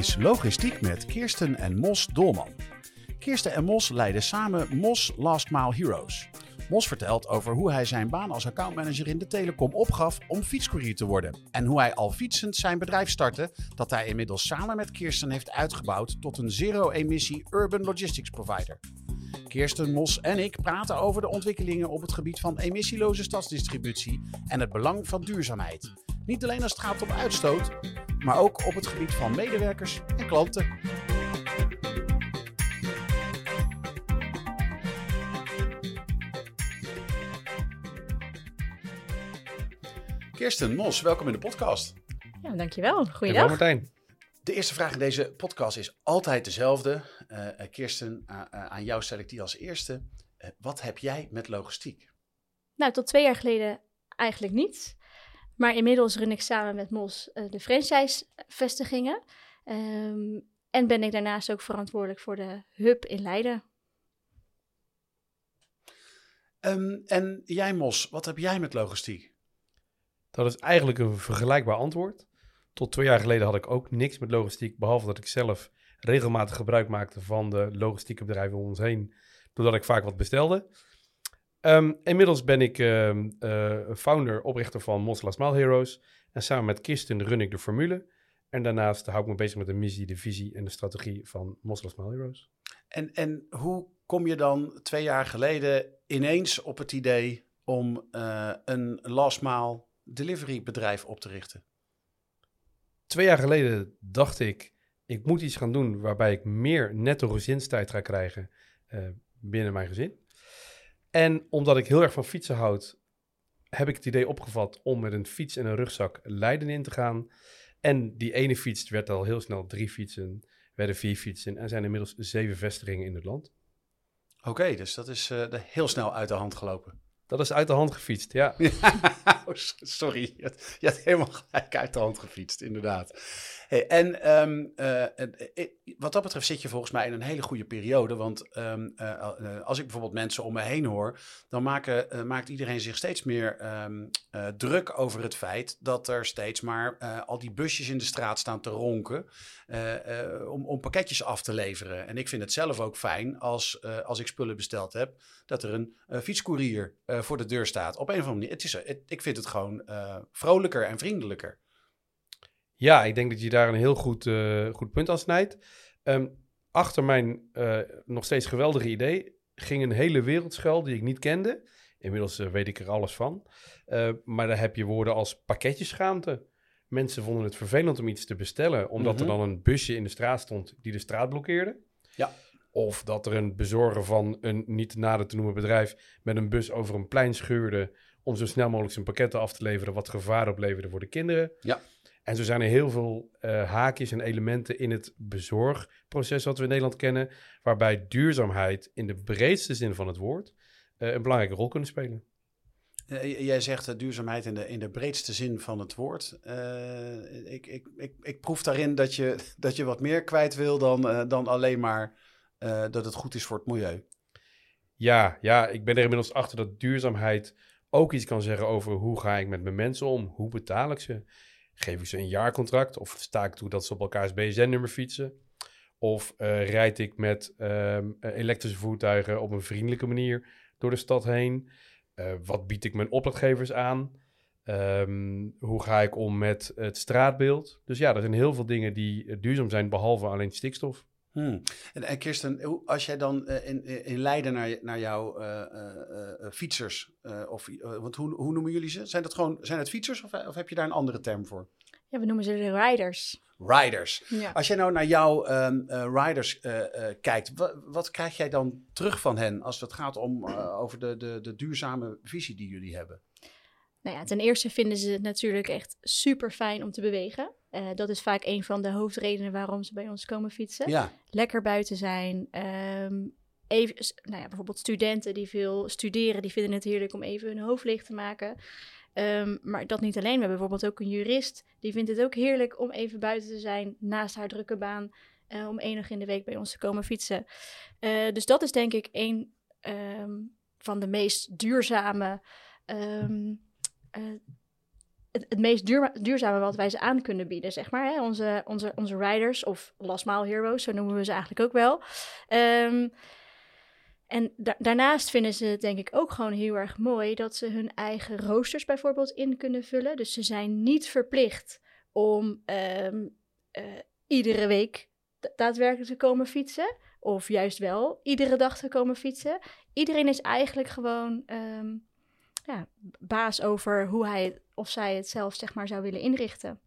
Is Logistiek met Kirsten en Mos Dolman. Kirsten en Mos leiden samen Mos Last Mile Heroes. Mos vertelt over hoe hij zijn baan als accountmanager in de telecom opgaf om fietscourier te worden. En hoe hij al fietsend zijn bedrijf startte, dat hij inmiddels samen met Kirsten heeft uitgebouwd tot een zero-emissie urban logistics provider. Kirsten, Mos en ik praten over de ontwikkelingen op het gebied van emissieloze stadsdistributie en het belang van duurzaamheid. Niet alleen als het gaat om uitstoot, maar ook op het gebied van medewerkers en klanten. Kirsten, Mos, welkom in de podcast. Ja, dankjewel. Goeiedag. Martijn. De eerste vraag in deze podcast is altijd dezelfde. Eh, eh, Kirsten, aan jou stel ik die als eerste. Eh, wat heb jij met logistiek? Nou, tot twee jaar geleden eigenlijk niet. Maar inmiddels run ik samen met Mos eh, de franchise-vestigingen. Ehm, en ben ik daarnaast ook verantwoordelijk voor de hub in Leiden. Ehm, en jij, Mos, wat heb jij met logistiek? Dat is eigenlijk een vergelijkbaar antwoord. Tot twee jaar geleden had ik ook niks met logistiek, behalve dat ik zelf regelmatig gebruik maakte van de logistieke bedrijven om ons heen, doordat ik vaak wat bestelde. Ehm, inmiddels ben ik ehm, eh, founder, oprichter van Mos Last Mile Heroes. En samen met Kirsten run ik de formule. En daarnaast hou ik me bezig met de missie, de visie en de strategie van Mos Last Mile Heroes. En, en hoe kom je dan twee jaar geleden ineens op het idee om eh, een last mile delivery bedrijf op te richten? Twee jaar geleden dacht ik, ik moet iets gaan doen waarbij ik meer netto gezinstijd ga krijgen eh, binnen mijn gezin. En omdat ik heel erg van fietsen houd, heb ik het idee opgevat om met een fiets en een rugzak Leiden in te gaan. En die ene fiets werd al heel snel drie fietsen, werden vier fietsen en zijn inmiddels zeven vestigingen in het land. Oké, dus dat is de- heel snel uit de hand gelopen. Dat is uit de hand gefietst, ja. Oh, Sorry, je had, helemaal gelijk uit de hand gefietst, inderdaad. Hey, en ehm, eh, eh, eh, wat dat betreft zit je volgens mij in een hele goede periode. Want ehm, eh, eh, als ik bijvoorbeeld mensen om me heen hoor, dan maken, maakt iedereen zich steeds meer ehm, eh, druk over het feit dat er steeds maar al die busjes in de straat staan te ronken om, om pakketjes af te leveren. En ik vind het zelf ook fijn als, als ik spullen besteld heb, dat er een eh, fietscourier eh, voor de deur staat. Op een of andere manier. Het is, het- ik vind het gewoon eh, vrolijker en vriendelijker. Ja, ik denk dat je daar een heel goed, goed punt aan snijdt. Ehm, achter mijn nog steeds geweldige idee ging een hele wereld schuil die ik niet kende. Inmiddels weet ik er alles van. Maar daar heb je woorden als pakketjeschaamte. Mensen vonden het vervelend om iets te bestellen, omdat Mhm. er dan een busje in de straat stond die de straat blokkeerde. Ja. Of dat er een bezorger van een niet nader te noemen bedrijf met een bus over een plein scheurde om zo snel mogelijk zijn pakketten af te leveren, wat gevaar opleverde voor de kinderen. Ja. En zo zijn er heel veel eh, haakjes en elementen in het bezorgproces wat we in Nederland kennen, waarbij duurzaamheid in de breedste zin van het woord eh, een belangrijke rol kunnen spelen. Eh, jij zegt duurzaamheid in de, in de breedste zin van het woord. Ik, ik, ik, ik proef daarin dat je, dat je wat meer kwijt wil dan, dan alleen maar eh, dat het goed is voor het milieu. Ja, ja, ik ben er inmiddels achter dat duurzaamheid ook iets kan zeggen over hoe ga ik met mijn mensen om? Hoe betaal ik ze? Geef ik ze een jaarcontract of sta ik toe dat ze op elkaars BSN-nummer fietsen? Of eh, rijd ik met ehm, eh, elektrische voertuigen op een vriendelijke manier door de stad heen? Eh, wat bied ik mijn opdrachtgevers aan? Ehm, hoe ga ik om met het straatbeeld? Dus ja, er zijn heel veel dingen die duurzaam zijn, behalve alleen stikstof. Hmm. En, en Kirsten, als jij dan eh, in, in Leiden naar, naar jouw eh, eh, eh, fietsers, eh, of, eh, want hoe, hoe noemen jullie ze? Zijn, dat gewoon, zijn het fietsers of, of heb je daar een andere term voor? Ja, we noemen ze de riders. Riders. Ja. Als jij nou naar jouw ehm, eh, riders eh, eh, kijkt, wa- wat krijg jij dan terug van hen als het gaat om eh, over de, de, de duurzame visie die jullie hebben? Nou ja, ten eerste vinden ze het natuurlijk echt super fijn om te bewegen. Eh, dat is vaak een van de hoofdredenen waarom ze bij ons komen fietsen. Ja, Lekker buiten zijn. ehm, even, nou ja, bijvoorbeeld studenten die veel studeren, die vinden het heerlijk om even hun hoofd leeg te maken. Ehm, maar dat niet alleen. We hebben bijvoorbeeld ook een jurist. Die vindt het ook heerlijk om even buiten te zijn naast haar drukke baan. eh, om één dag in de week bij ons te komen fietsen. Eh, dus dat is denk ik een ehm, van de meest duurzame. Het, meest duurma- duurzame wat wij ze aan kunnen bieden, zeg maar. Hè? Onze, onze, onze riders, of last heroes, zo noemen we ze eigenlijk ook wel. Ehm, en da- daarnaast vinden ze het denk ik ook gewoon heel erg mooi dat ze hun eigen roosters bijvoorbeeld in kunnen vullen. Dus ze zijn niet verplicht om ehm, eh, iedere week da- daadwerkelijk te komen fietsen. Of juist wel iedere dag te komen fietsen. Iedereen is eigenlijk gewoon ehm, ja, baas over hoe hij het- of zij het zelf zeg maar zou willen inrichten.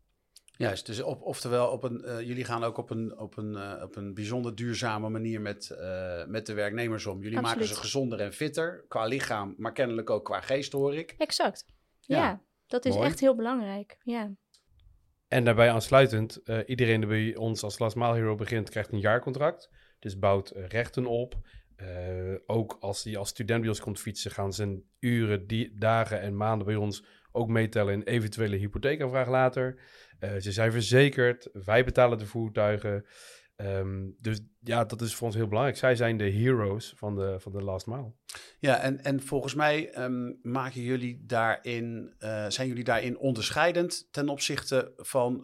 juist. Dus op, oftewel, op een, eh, jullie gaan ook op een, op een, eh, op een bijzonder duurzame manier met, eh, met de werknemers om. Jullie maken ze gezonder en fitter, qua lichaam, maar kennelijk ook qua geest, hoor ik. Exact. Ja. Ja, dat is Mooi. echt heel belangrijk. Ja. En daarbij aansluitend, eh, iedereen die bij ons als Last Mile Hero begint, krijgt een jaarcontract. Dus bouwt rechten op. Eh, ook als hij als student bij ons komt fietsen, gaan zijn uren, die, dagen en maanden bij ons ook meetellen in eventuele hypotheekaanvraag later. Eh, ze zijn verzekerd, wij betalen de voertuigen. Ehm, dus ja, dat is voor ons heel belangrijk. Zij zijn de heroes van de, van de Last Mile. Ja, en, en volgens mij ehm, maken jullie daarin, eh, zijn jullie daarin onderscheidend ten opzichte van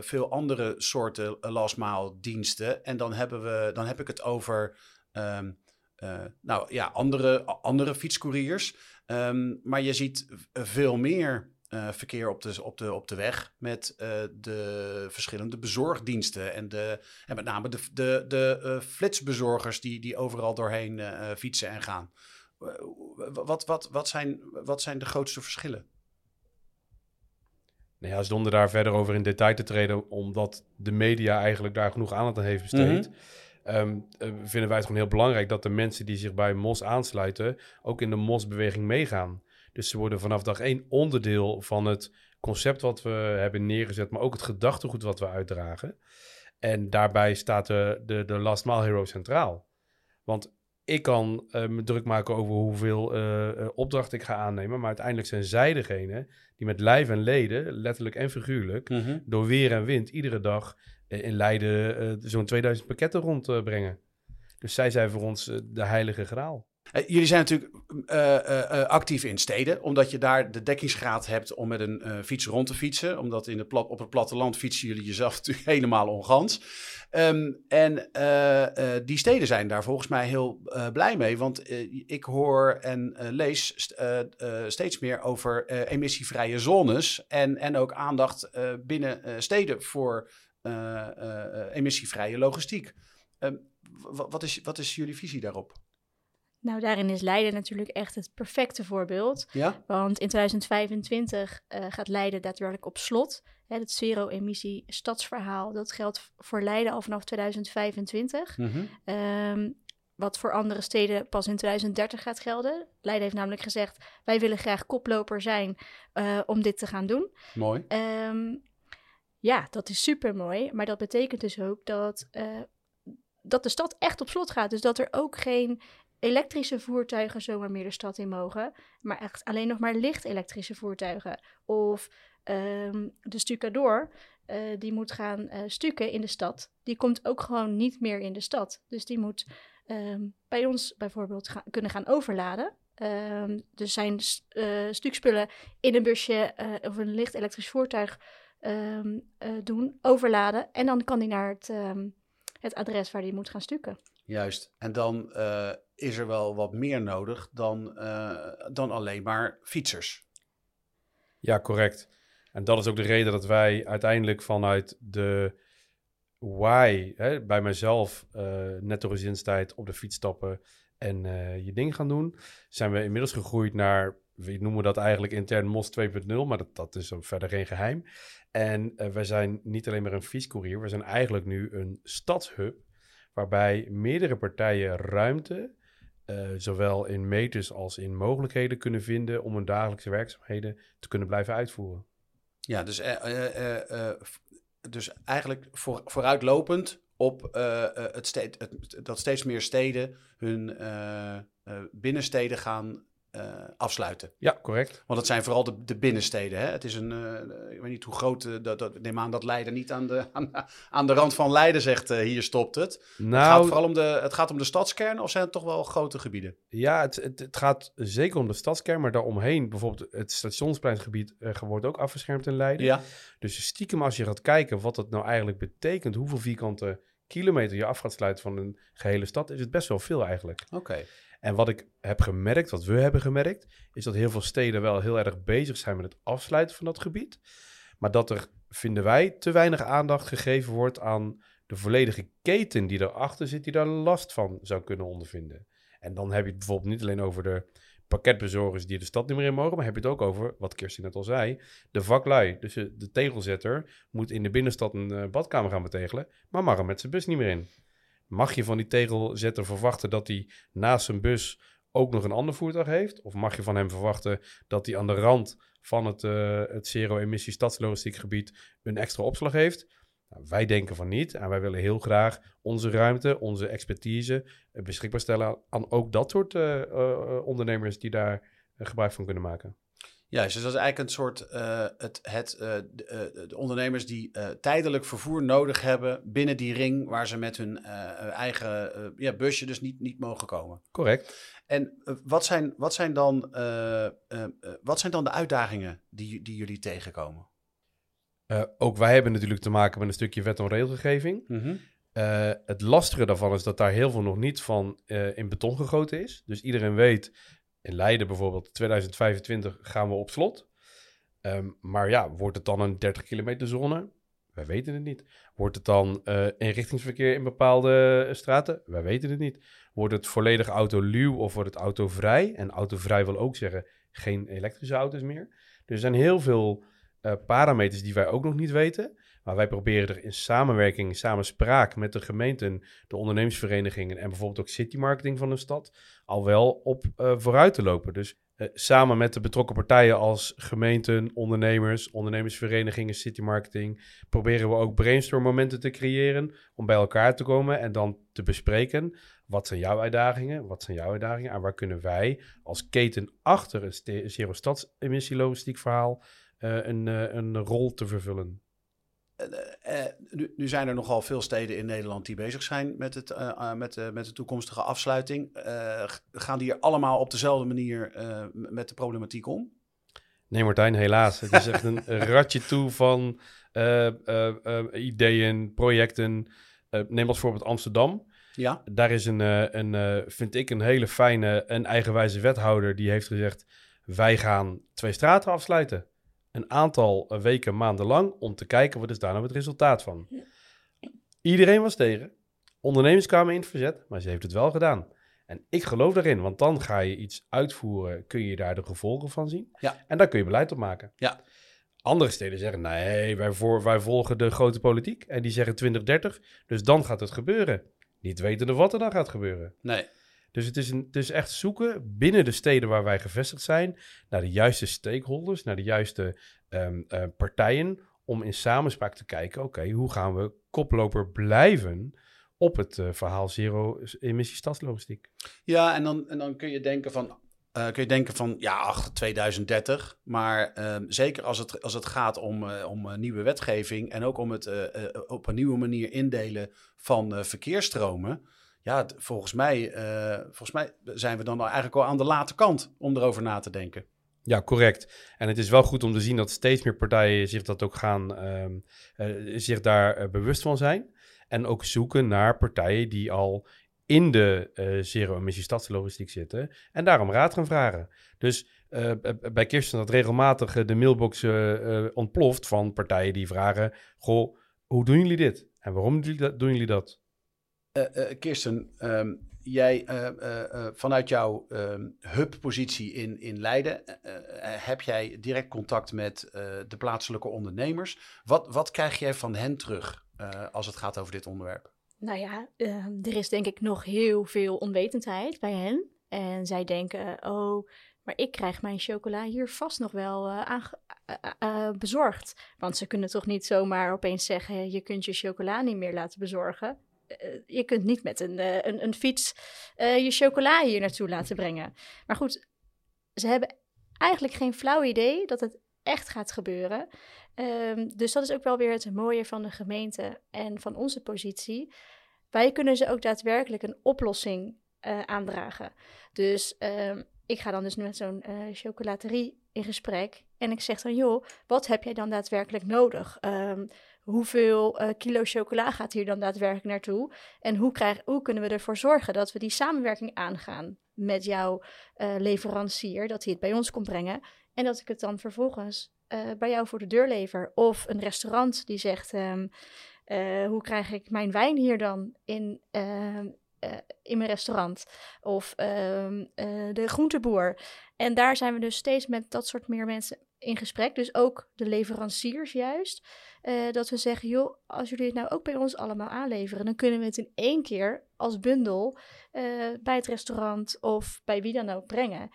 veel andere soorten last mile diensten. En dan, hebben we, dan heb ik het over eh, nou, ja, andere, andere fietscouriers. Ehm, maar je ziet veel meer eh, verkeer op de, op, de, op de weg met eh, de verschillende bezorgdiensten. En, de, en met name de, de, de flitsbezorgers die, die overal doorheen fietsen en gaan. Wat, wat, wat, zijn, wat zijn de grootste verschillen? Nou ja, zonder daar verder over in detail te treden, omdat de media eigenlijk daar genoeg aandacht aan heeft besteed, ehm, eh, vinden wij het gewoon heel belangrijk dat de mensen die zich bij MOS aansluiten ook in de MOS-beweging meegaan. Dus ze worden vanaf dag één onderdeel van het concept wat we hebben neergezet, maar ook het gedachtegoed wat we uitdragen. En daarbij staat de, de, de Last Mile Hero centraal. Want ik kan eh, me druk maken over hoeveel eh, opdrachten ik ga aannemen, maar uiteindelijk zijn zij degene die met lijf en leden, letterlijk en figuurlijk, door weer en wind iedere dag in Leiden eh, zo'n 2000 pakketten rondbrengen. dus zij zijn voor ons eh, de heilige graal. Eh, jullie zijn natuurlijk eh, eh, eh, actief in steden, omdat je daar de dekkingsgraad hebt om met een eh, fiets rond te fietsen. Omdat in de plat, op het platteland fietsen jullie jezelf natuurlijk helemaal ongans. Ehm, en eh, eh, die steden zijn daar volgens mij heel eh, blij mee, want eh, ik hoor en eh, lees st- eh, eh, steeds meer over eh, emissievrije zones en, en ook aandacht eh, binnen eh, steden voor eh, eh, eh, emissievrije logistiek. Ehm, wat, is, wat is jullie visie daarop? Nou, daarin is Leiden natuurlijk echt het perfecte voorbeeld. Ja? Want in 2025 eh, gaat Leiden daadwerkelijk op slot. Hè, het zero-emissie stadsverhaal, dat geldt voor Leiden al vanaf 2025. Mhm. Ehm, wat voor andere steden pas in 2030 gaat gelden. Leiden heeft namelijk gezegd, wij willen graag koploper zijn eh, om dit te gaan doen. Mooi. Ehm, ja, dat is super mooi. Maar dat betekent dus ook dat, eh, dat de stad echt op slot gaat. Dus dat er ook geen elektrische voertuigen zomaar meer de stad in mogen. Maar echt alleen nog maar licht elektrische voertuigen. Of ehm, de stucador, eh, die moet gaan eh, stukken in de stad. Die komt ook gewoon niet meer in de stad. Dus die moet ehm, bij ons bijvoorbeeld kunnen gaan overladen. Ehm, dus zijn stukspullen in een busje of een licht elektrisch voertuig ehm, eh, doen, overladen. En dan kan hij naar het, ehm, het adres waar hij moet gaan stukken. Juist. En dan eh, is er wel wat meer nodig dan, eh, dan alleen maar fietsers. Ja, correct. En dat is ook de reden dat wij uiteindelijk vanuit de why, hè, bij mezelf, eh net door gezinstijd op de fiets stappen en eh, je ding gaan doen, zijn we inmiddels gegroeid naar, we noemen dat eigenlijk intern MOS 2.0, maar dat, dat is verder geen geheim. En eh, wij zijn niet alleen maar een fietscourier, we zijn eigenlijk nu een stadshub, waarbij meerdere partijen ruimte, eh, zowel in meters als in mogelijkheden kunnen vinden om hun dagelijkse werkzaamheden te kunnen blijven uitvoeren. Ja, dus, eh, dus eigenlijk voor, vooruitlopend op het het, dat steeds meer steden hun binnensteden gaan eh, afsluiten. Ja, correct. Want het zijn vooral de, de binnensteden. Hè? Het is een, eh, ik weet niet hoe groot, eh, dat, dat, neem aan dat Leiden niet aan de, aan, aan de rand van Leiden zegt, hier stopt het. het, gaat Nou, vooral om de, het gaat om de stadskern of zijn het toch wel grote gebieden? ja, het, het, het gaat zeker om de stadskern, maar daaromheen, bijvoorbeeld het stationspleingebied, wordt ook afgeschermd in Leiden. Ja. Dus stiekem als je gaat kijken wat het nou eigenlijk betekent, hoeveel vierkante kilometer je af gaat sluiten van een gehele stad, is het best wel veel eigenlijk. Oké. En wat ik heb gemerkt, wat we hebben gemerkt, is dat heel veel steden wel heel erg bezig zijn met het afsluiten van dat gebied. Maar dat er, vinden wij, te weinig aandacht gegeven wordt aan de volledige keten die erachter zit, die daar last van zou kunnen ondervinden. En dan heb je het bijvoorbeeld niet alleen over de pakketbezorgers die de stad niet meer in mogen, maar heb je het ook over, wat Kirsten net al zei, de vaklui. Dus eh, de tegelzetter moet in de binnenstad een eh, badkamer gaan betegelen, maar mag er met zijn bus niet meer in. Mag je van die tegelzetter verwachten dat hij naast zijn bus ook nog een ander voertuig heeft? Of mag je van hem verwachten dat hij aan de rand van het, eh, het zero-emissie stadslogistiek gebied een extra opslag heeft? Nou, wij denken van niet en wij willen heel graag onze ruimte, onze expertise eh, beschikbaar stellen aan ook dat soort eh, ondernemers die daar gebruik van kunnen maken. Juist, dus dat is eigenlijk een soort eh, het, het, eh, de, eh, de ondernemers die tijdelijk vervoer nodig hebben binnen die ring waar ze met hun eigen ja, busje dus niet, niet mogen komen. Correct. En wat, zijn, wat, zijn dan, wat zijn dan de uitdagingen die, die jullie tegenkomen? Ook wij hebben natuurlijk te maken met een stukje wet en regelgeving. Eh, het lastige daarvan is dat daar heel veel nog niet van in beton gegoten is. Dus iedereen weet, in Leiden bijvoorbeeld, 2025 gaan we op slot. Ehm, maar ja, wordt het dan een 30 kilometer zone? Wij weten het niet. Wordt het dan eh inrichtingsverkeer in bepaalde eh, straten? Wij weten het niet. Wordt het volledig autoluw of wordt het autovrij? En autovrij wil ook zeggen geen elektrische auto's meer. Er zijn heel veel eh, parameters die wij ook nog niet weten. Maar wij proberen er in samenwerking, in samenspraak met de gemeenten, de ondernemingsverenigingen en bijvoorbeeld ook city marketing van de stad, al wel op eh, vooruit te lopen. Dus eh, samen met de betrokken partijen als gemeenten, ondernemers, ondernemersverenigingen, city marketing, proberen we ook brainstorm momenten te creëren om bij elkaar te komen en dan te bespreken. Wat zijn jouw uitdagingen? Wat zijn jouw uitdagingen? En waar kunnen wij als keten achter een ste- zero stadsemissie logistiek verhaal eh, een, een rol te vervullen? Eh, eh, nu, nu zijn er nogal veel steden in Nederland die bezig zijn met, het, eh, eh, met, eh, met de toekomstige afsluiting. Eh, gaan die er allemaal op dezelfde manier eh, met de problematiek om? Nee, Martijn, helaas. Het is echt een ratje toe van eh, eh, eh, ideeën, projecten. Eh, neem als voorbeeld Amsterdam. Ja, Daar is een, eh, een eh, vind ik, een hele fijne en eigenwijze wethouder die heeft gezegd: wij gaan twee straten afsluiten. Een aantal eh, weken, maanden lang, om te kijken wat is daar nou het resultaat van. Iedereen was tegen. Ondernemers kwamen in het verzet, maar ze heeft het wel gedaan. En ik geloof daarin, want dan ga je iets uitvoeren, kun je daar de gevolgen van zien. Ja. En daar kun je beleid op maken. Ja. Andere steden zeggen, nee, wij, voor, wij volgen de grote politiek. En die zeggen 2030, dus dan gaat het gebeuren. Niet wetende wat er dan gaat gebeuren. nee. Dus het is, een, het is echt zoeken binnen de steden waar wij gevestigd zijn, naar de juiste stakeholders, naar de juiste ehm, eh, partijen, om in samenspraak te kijken, oké, hoe gaan we koploper blijven op het eh, verhaal zero-emissie stadslogistiek? Ja, en dan, en dan kun je denken van. eh, kun je denken van ja, ach, 2030. Maar ehm, zeker als het, als het gaat om, om nieuwe wetgeving en ook om het op een nieuwe manier indelen van verkeersstromen. Ja, volgens mij, eh, volgens mij zijn we dan eigenlijk al aan de late kant om erover na te denken. Ja, correct. En het is wel goed om te zien dat steeds meer partijen zich dat ook gaan, ehm, eh, zich daar eh, bewust van zijn. En ook zoeken naar partijen die al in de eh, zero-emissie stadslogistiek zitten. En daarom raad gaan vragen. Dus bij Kirsten dat regelmatig de mailbox ontploft van partijen die vragen: Goh, hoe doen jullie dit? En waarom doen jullie dat? Kirsten, ehm, jij eh, eh, eh, vanuit jouw ehm, hub-positie in, in Leiden, eh, eh, heb jij direct contact met eh, de plaatselijke ondernemers. Wat, wat krijg jij van hen terug eh, als het gaat over dit onderwerp? Nou ja, ehm, er is denk ik nog heel veel onwetendheid bij hen. En zij denken, oh, Maar ik krijg mijn chocola hier vast nog wel uh, bezorgd. Want ze kunnen toch niet zomaar opeens zeggen: je kunt je chocola niet meer laten bezorgen. Je kunt niet met een, een, een fiets je chocola hier naartoe laten brengen. Maar goed, ze hebben eigenlijk geen flauw idee dat het echt gaat gebeuren. Um, dus dat is ook wel weer het mooie van de gemeente en van onze positie. Wij kunnen ze ook daadwerkelijk een oplossing aandragen. Dus um, ik ga dan dus met zo'n chocolaterie in gesprek. En ik zeg dan, joh, wat heb jij dan daadwerkelijk nodig? Um, hoeveel uh, kilo chocola gaat hier dan daadwerkelijk naartoe? En hoe, krijg, hoe kunnen we ervoor zorgen dat we die samenwerking aangaan met jouw uh, leverancier, dat hij het bij ons komt brengen en dat ik het dan vervolgens uh, bij jou voor de deur lever? Of een restaurant die zegt, um, hoe krijg ik mijn wijn hier dan in, in mijn restaurant? Of ehm, de groenteboer. En daar zijn we dus steeds met dat soort meer mensen in gesprek. Dus ook de leveranciers juist. Uh, dat we zeggen, joh, als jullie het nou ook bij ons allemaal aanleveren, dan kunnen we het in één keer als bundel uh, bij het restaurant of bij wie dan ook brengen.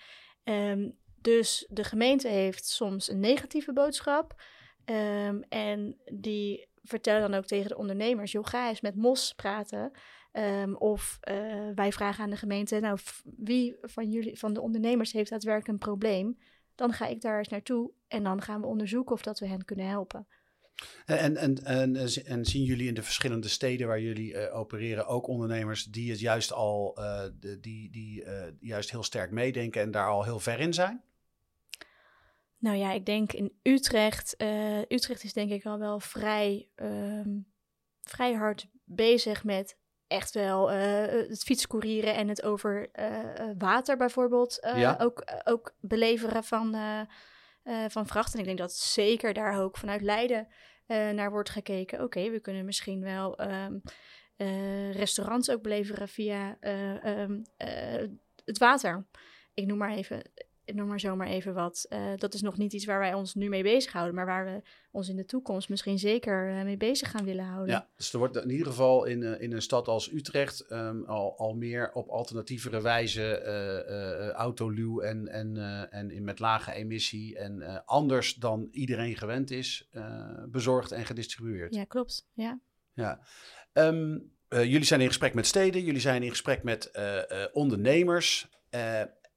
Um, dus de gemeente heeft soms een negatieve boodschap. Um, en die vertellen dan ook tegen de ondernemers, joh, ga eens met MOS praten. Um, of uh, wij vragen aan de gemeente, nou, wie van jullie, van de ondernemers heeft daadwerkelijk een probleem? Dan ga ik daar eens naartoe en dan gaan we onderzoeken of dat we hen kunnen helpen. En, en, en, en, zien jullie in de verschillende steden waar jullie uh, opereren ook ondernemers die het juist al uh, de, die, die uh, juist heel sterk meedenken en daar al heel ver in zijn? Nou ja, ik denk in Utrecht. Utrecht is denk ik al wel vrij, um, vrij hard bezig met echt wel het fietscourieren en het over water bijvoorbeeld ja. ook, ook beleveren van uh, van vracht. En ik denk dat zeker daar ook vanuit Leiden uh, naar wordt gekeken. Oké, okay, we kunnen misschien wel um, uh, restaurants ook beleveren via um, het water. Ik noem maar even noem maar zomaar even wat. Uh, dat is nog niet iets waar wij ons nu mee bezighouden, maar waar we ons in de toekomst misschien zeker uh, mee bezig gaan willen houden. Ja, dus er wordt in ieder geval in, uh, in een stad als Utrecht um, al, al meer op alternatievere wijze autoluw en, en, en in met lage emissie en anders dan iedereen gewend is, bezorgd en gedistribueerd. Ja, klopt. Ja. ja. Um, jullie zijn in gesprek met steden, jullie zijn in gesprek met ondernemers.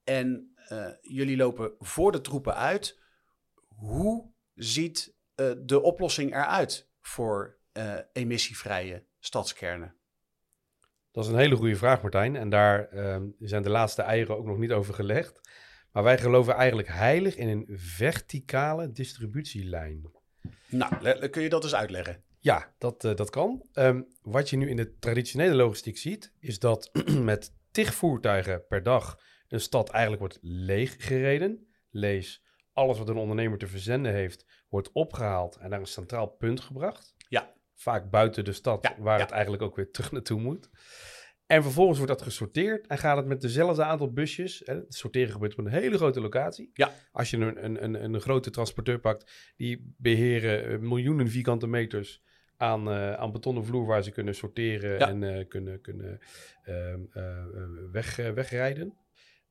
en uh, jullie lopen voor de troepen uit. Hoe ziet uh, de oplossing eruit voor uh, emissievrije stadskernen? Dat is een hele goede vraag, Martijn. En daar zijn de laatste eieren ook nog niet over gelegd. Maar wij geloven eigenlijk heilig in een verticale distributielijn. Nou, kun je dat eens uitleggen? Ja, dat, dat kan. Um, wat je nu in de traditionele logistiek ziet, is dat met tig voertuigen per dag een stad eigenlijk wordt leeggereden. Lees, alles wat een ondernemer te verzenden heeft, wordt opgehaald en naar een centraal punt gebracht. Ja. Vaak buiten de stad, ja, waar ja. het eigenlijk ook weer terug naartoe moet. En vervolgens wordt dat gesorteerd en gaat het met dezelfde aantal busjes. Hè, het sorteren gebeurt op een hele grote locatie. Ja. Als je een, een, een, een grote transporteur pakt, die beheren miljoenen vierkante meters aan, uh, aan betonnen vloer waar ze kunnen sorteren Ja. en uh, kunnen, kunnen uh, weg, wegrijden.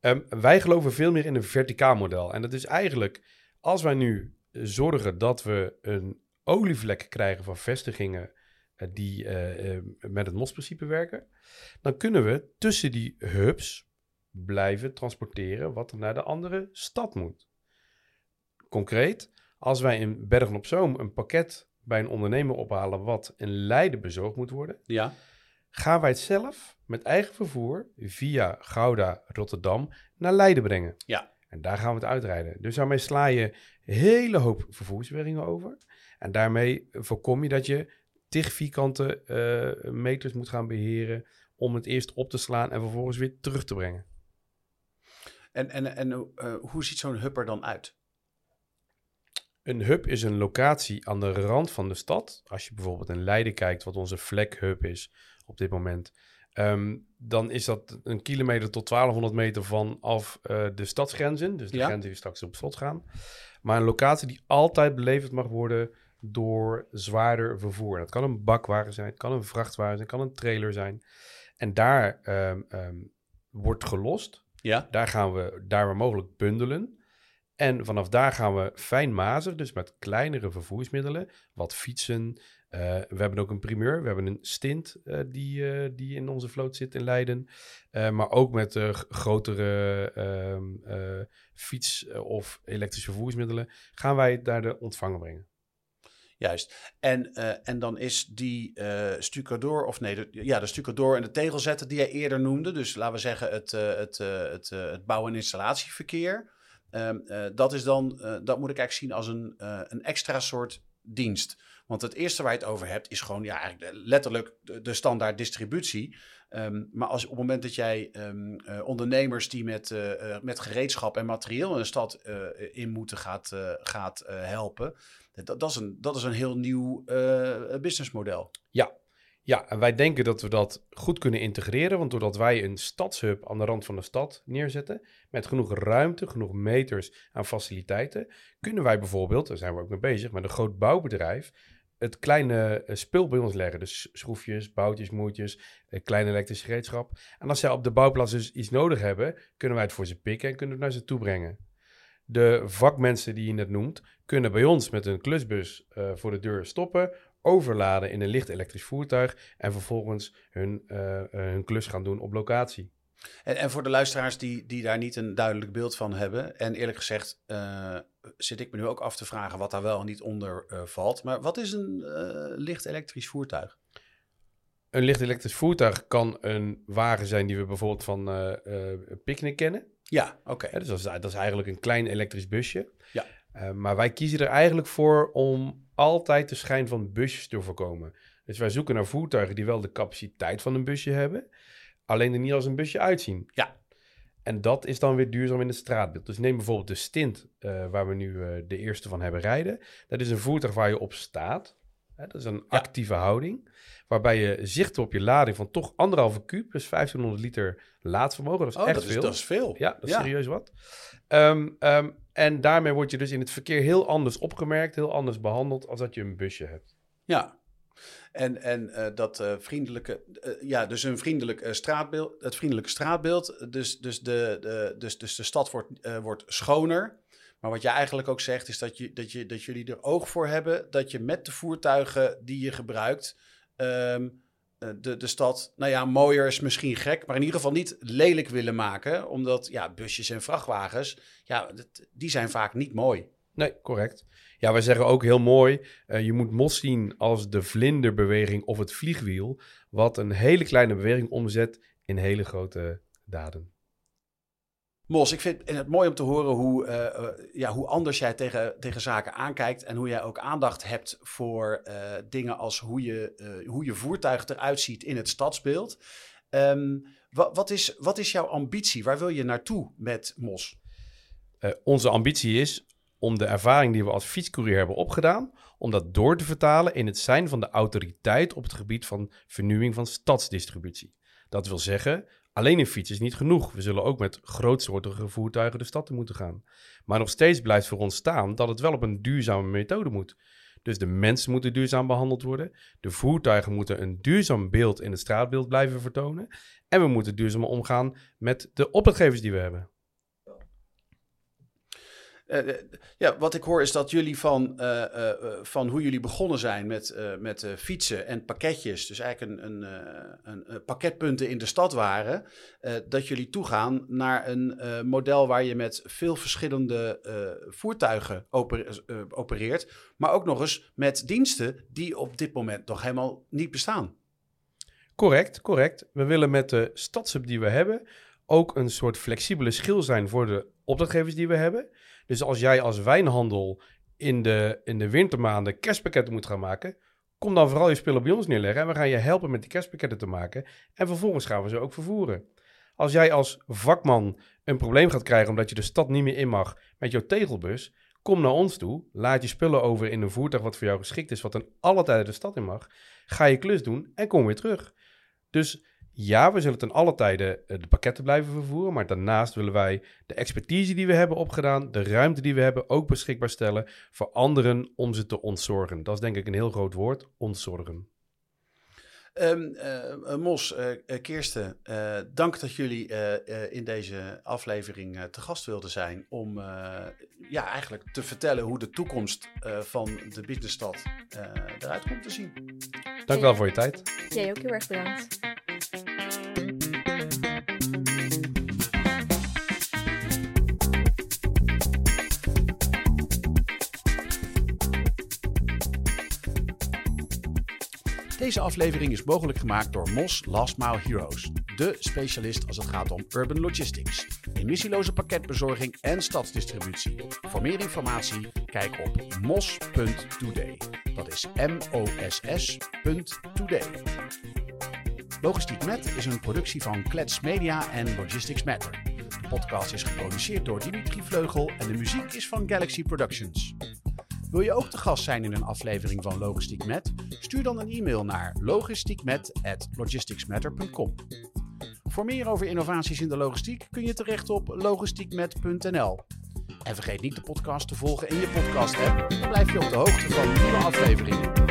Um, wij geloven veel meer in een verticaal model. En dat is eigenlijk, als wij nu zorgen dat we een olievlek krijgen van vestigingen uh, die uh, uh, met het MOS-principe werken, dan kunnen we tussen die hubs blijven transporteren wat er naar de andere stad moet. Concreet, als wij in Bergen op Zoom een pakket bij een ondernemer ophalen wat in Leiden bezorgd moet worden, ja gaan wij het zelf met eigen vervoer via Gouda, Rotterdam naar Leiden brengen. Ja. En daar gaan we het uitrijden. Dus daarmee sla je een hele hoop vervoersweringen over. En daarmee voorkom je dat je tig vierkante uh, meters moet gaan beheren om het eerst op te slaan en vervolgens weer terug te brengen. En, en, en uh, hoe ziet zo'n hub er dan uit? Een hub is een locatie aan de rand van de stad. Als je bijvoorbeeld in Leiden kijkt, wat onze vlekhub is op dit moment, um, dan is dat een kilometer tot 1200 meter vanaf uh, de stadsgrenzen. Dus de Ja. grenzen die straks op slot gaan. Maar een locatie die altijd beleverd mag worden door zwaarder vervoer. Dat kan een bakwagen zijn, het kan een vrachtwagen zijn, het kan een trailer zijn. En daar um, um, wordt gelost Ja. Daar gaan we daar waar mogelijk bundelen. En vanaf daar gaan we fijnmazig, dus met kleinere vervoersmiddelen, wat fietsen. Eh, we hebben ook een primeur. We hebben een stint eh, die, eh, die in onze vloot zit in Leiden. Maar ook met grotere ehm, eh, fiets- of elektrische vervoersmiddelen gaan wij daar de ontvanger brengen. Juist. En, en dan is die stucador, of nee, de, ja, de stucador en de tegelzetter die jij eerder noemde, dus laten we zeggen het, het, het, het bouw- en installatieverkeer, ehm, eh, dat is dan, dat moet ik eigenlijk zien als een, een extra soort dienst. Want het eerste waar je het over hebt is gewoon ja, letterlijk de, de standaard distributie. Ehm, maar als op het moment dat jij ehm, eh, ondernemers die met, eh, eh, met gereedschap en materieel in een stad in moeten gaat, gaat helpen, dat, dat, is een, dat is een heel nieuw businessmodel. Ja. ja, en wij denken dat we dat goed kunnen integreren. Want doordat wij een stadshub aan de rand van de stad neerzetten, met genoeg ruimte, genoeg meters aan faciliteiten, kunnen wij bijvoorbeeld, daar zijn we ook mee bezig, met een groot bouwbedrijf, het kleine eh, spul bij ons leggen. Dus schroefjes, boutjes, moertjes, eh, klein elektrisch gereedschap. En als zij op de bouwplaats dus iets nodig hebben, kunnen wij het voor ze pikken en kunnen het naar ze toe brengen. De vakmensen die je net noemt, kunnen bij ons met een klusbus eh, voor de deur stoppen, overladen in een licht elektrisch voertuig en vervolgens hun, hun klus gaan doen op locatie. En, en voor de luisteraars die, die daar niet een duidelijk beeld van hebben, en eerlijk gezegd eh, zit ik me nu ook af te vragen wat daar wel en niet onder eh, valt. Maar wat is een eh, licht elektrisch voertuig? Een licht elektrisch voertuig kan een wagen zijn die we bijvoorbeeld van Picnic kennen. Ja, oké. Dus dat is, dat is eigenlijk een klein elektrisch busje. Ja. Maar wij kiezen er eigenlijk voor om altijd de schijn van busjes te voorkomen. Dus wij zoeken naar voertuigen die wel de capaciteit van een busje hebben, alleen er niet als een busje uitzien. Ja. En dat is dan weer duurzaam in het straatbeeld. Dus neem bijvoorbeeld de stint eh, waar we nu eh, de eerste van hebben rijden. Dat is een voertuig waar je op staat. Hè, dat is een Ja. actieve houding. Waarbij je zicht op je lading van toch anderhalve kuub, dus 1500 liter laadvermogen. Dat is Oh, echt dat is, veel. dat is veel. Ja, dat is serieus wat. Ehm, ehm, en daarmee word je dus in het verkeer heel anders opgemerkt, heel anders behandeld als dat je een busje hebt. Ja. En, en eh, dat eh, vriendelijke, eh, ja, dus een vriendelijk straatbeeld, het vriendelijke straatbeeld. Dus, dus, de, de, dus, dus de stad wordt, wordt schoner. Maar wat jij eigenlijk ook zegt, is dat, je, dat, je, dat jullie er oog voor hebben dat je met de voertuigen die je gebruikt, ehm, eh, de, de stad, nou ja, mooier is misschien gek, maar in ieder geval niet lelijk willen maken. Omdat ja, busjes en vrachtwagens, ja, die zijn vaak niet mooi. Nee, correct. Ja, wij zeggen ook heel mooi, eh, je moet mos zien als de vlinderbeweging of het vliegwiel, wat een hele kleine beweging omzet in hele grote daden. Mos, ik vind het mooi om te horen hoe, eh, eh, ja, hoe anders jij tegen, tegen zaken aankijkt. En hoe jij ook aandacht hebt voor dingen als hoe je, hoe je voertuig eruit ziet in het stadsbeeld. Ehm, wa- wat, is, wat is jouw ambitie? Waar wil je naartoe met Mos? Onze ambitie is om de ervaring die we als fietscourier hebben opgedaan, om dat door te vertalen in het zijn van de autoriteit op het gebied van vernieuwing van stadsdistributie. Dat wil zeggen, alleen een fiets is niet genoeg. We zullen ook met grootsoortige voertuigen de stad in moeten gaan. Maar nog steeds blijft voor ons staan dat het wel op een duurzame methode moet. Dus de mensen moeten duurzaam behandeld worden. De voertuigen moeten een duurzaam beeld in het straatbeeld blijven vertonen. En we moeten duurzaam omgaan met de opdrachtgevers die we hebben. Eh, eh, ja, wat ik hoor is dat jullie van, eh, van hoe jullie begonnen zijn met, met fietsen en pakketjes, dus eigenlijk een, een, een, pakketpunten in de stad waren, dat jullie toegaan naar een model waar je met veel verschillende voertuigen oper- opereert, maar ook nog eens met diensten die op dit moment nog helemaal niet bestaan. Correct, correct. We willen met de stadshub die we hebben ook een soort flexibele schil zijn voor de opdrachtgevers die we hebben. Dus als jij als wijnhandel in de, in de wintermaanden kerstpakketten moet gaan maken, kom dan vooral je spullen bij ons neerleggen en we gaan je helpen met die kerstpakketten te maken. En vervolgens gaan we ze ook vervoeren. Als jij als vakman een probleem gaat krijgen omdat je de stad niet meer in mag met jouw tegelbus, kom naar ons toe, laat je spullen over in een voertuig wat voor jou geschikt is, wat in alle tijden de stad in mag. Ga je klus doen en kom weer terug. Dus ja, we zullen ten alle tijden eh, de pakketten blijven vervoeren. Maar daarnaast willen wij de expertise die we hebben opgedaan, de ruimte die we hebben, ook beschikbaar stellen voor anderen om ze te ontzorgen. Dat is denk ik een heel groot woord, ontzorgen. Ehm, eh, Mos, uh, Kirsten, dank dat jullie in deze aflevering te gast wilden zijn om ja, eigenlijk te vertellen hoe de toekomst van de businessstad eruit komt te zien. Dank wel voor je tijd. Jij ook heel erg bedankt. Deze aflevering is mogelijk gemaakt door MOS Last Mile Heroes, de specialist als het gaat om urban logistics, emissieloze pakketbezorging en stadsdistributie. Voor meer informatie kijk op mos.today. Dat is M-O-S-S.today. Logistiek Met is een productie van Klets Media en Logistics Matter. De podcast is geproduceerd door Dimitri Vleugel en de muziek is van Galaxy Productions. Wil je ook te gast zijn in een aflevering van Logistiek Met? Stuur dan een e-mail naar logistiekmet@logisticsmatter.com. Voor meer over innovaties in de logistiek kun je terecht op logistiekmet.nl. En vergeet niet de podcast te volgen in je podcast app. Dan blijf je op de hoogte van nieuwe afleveringen.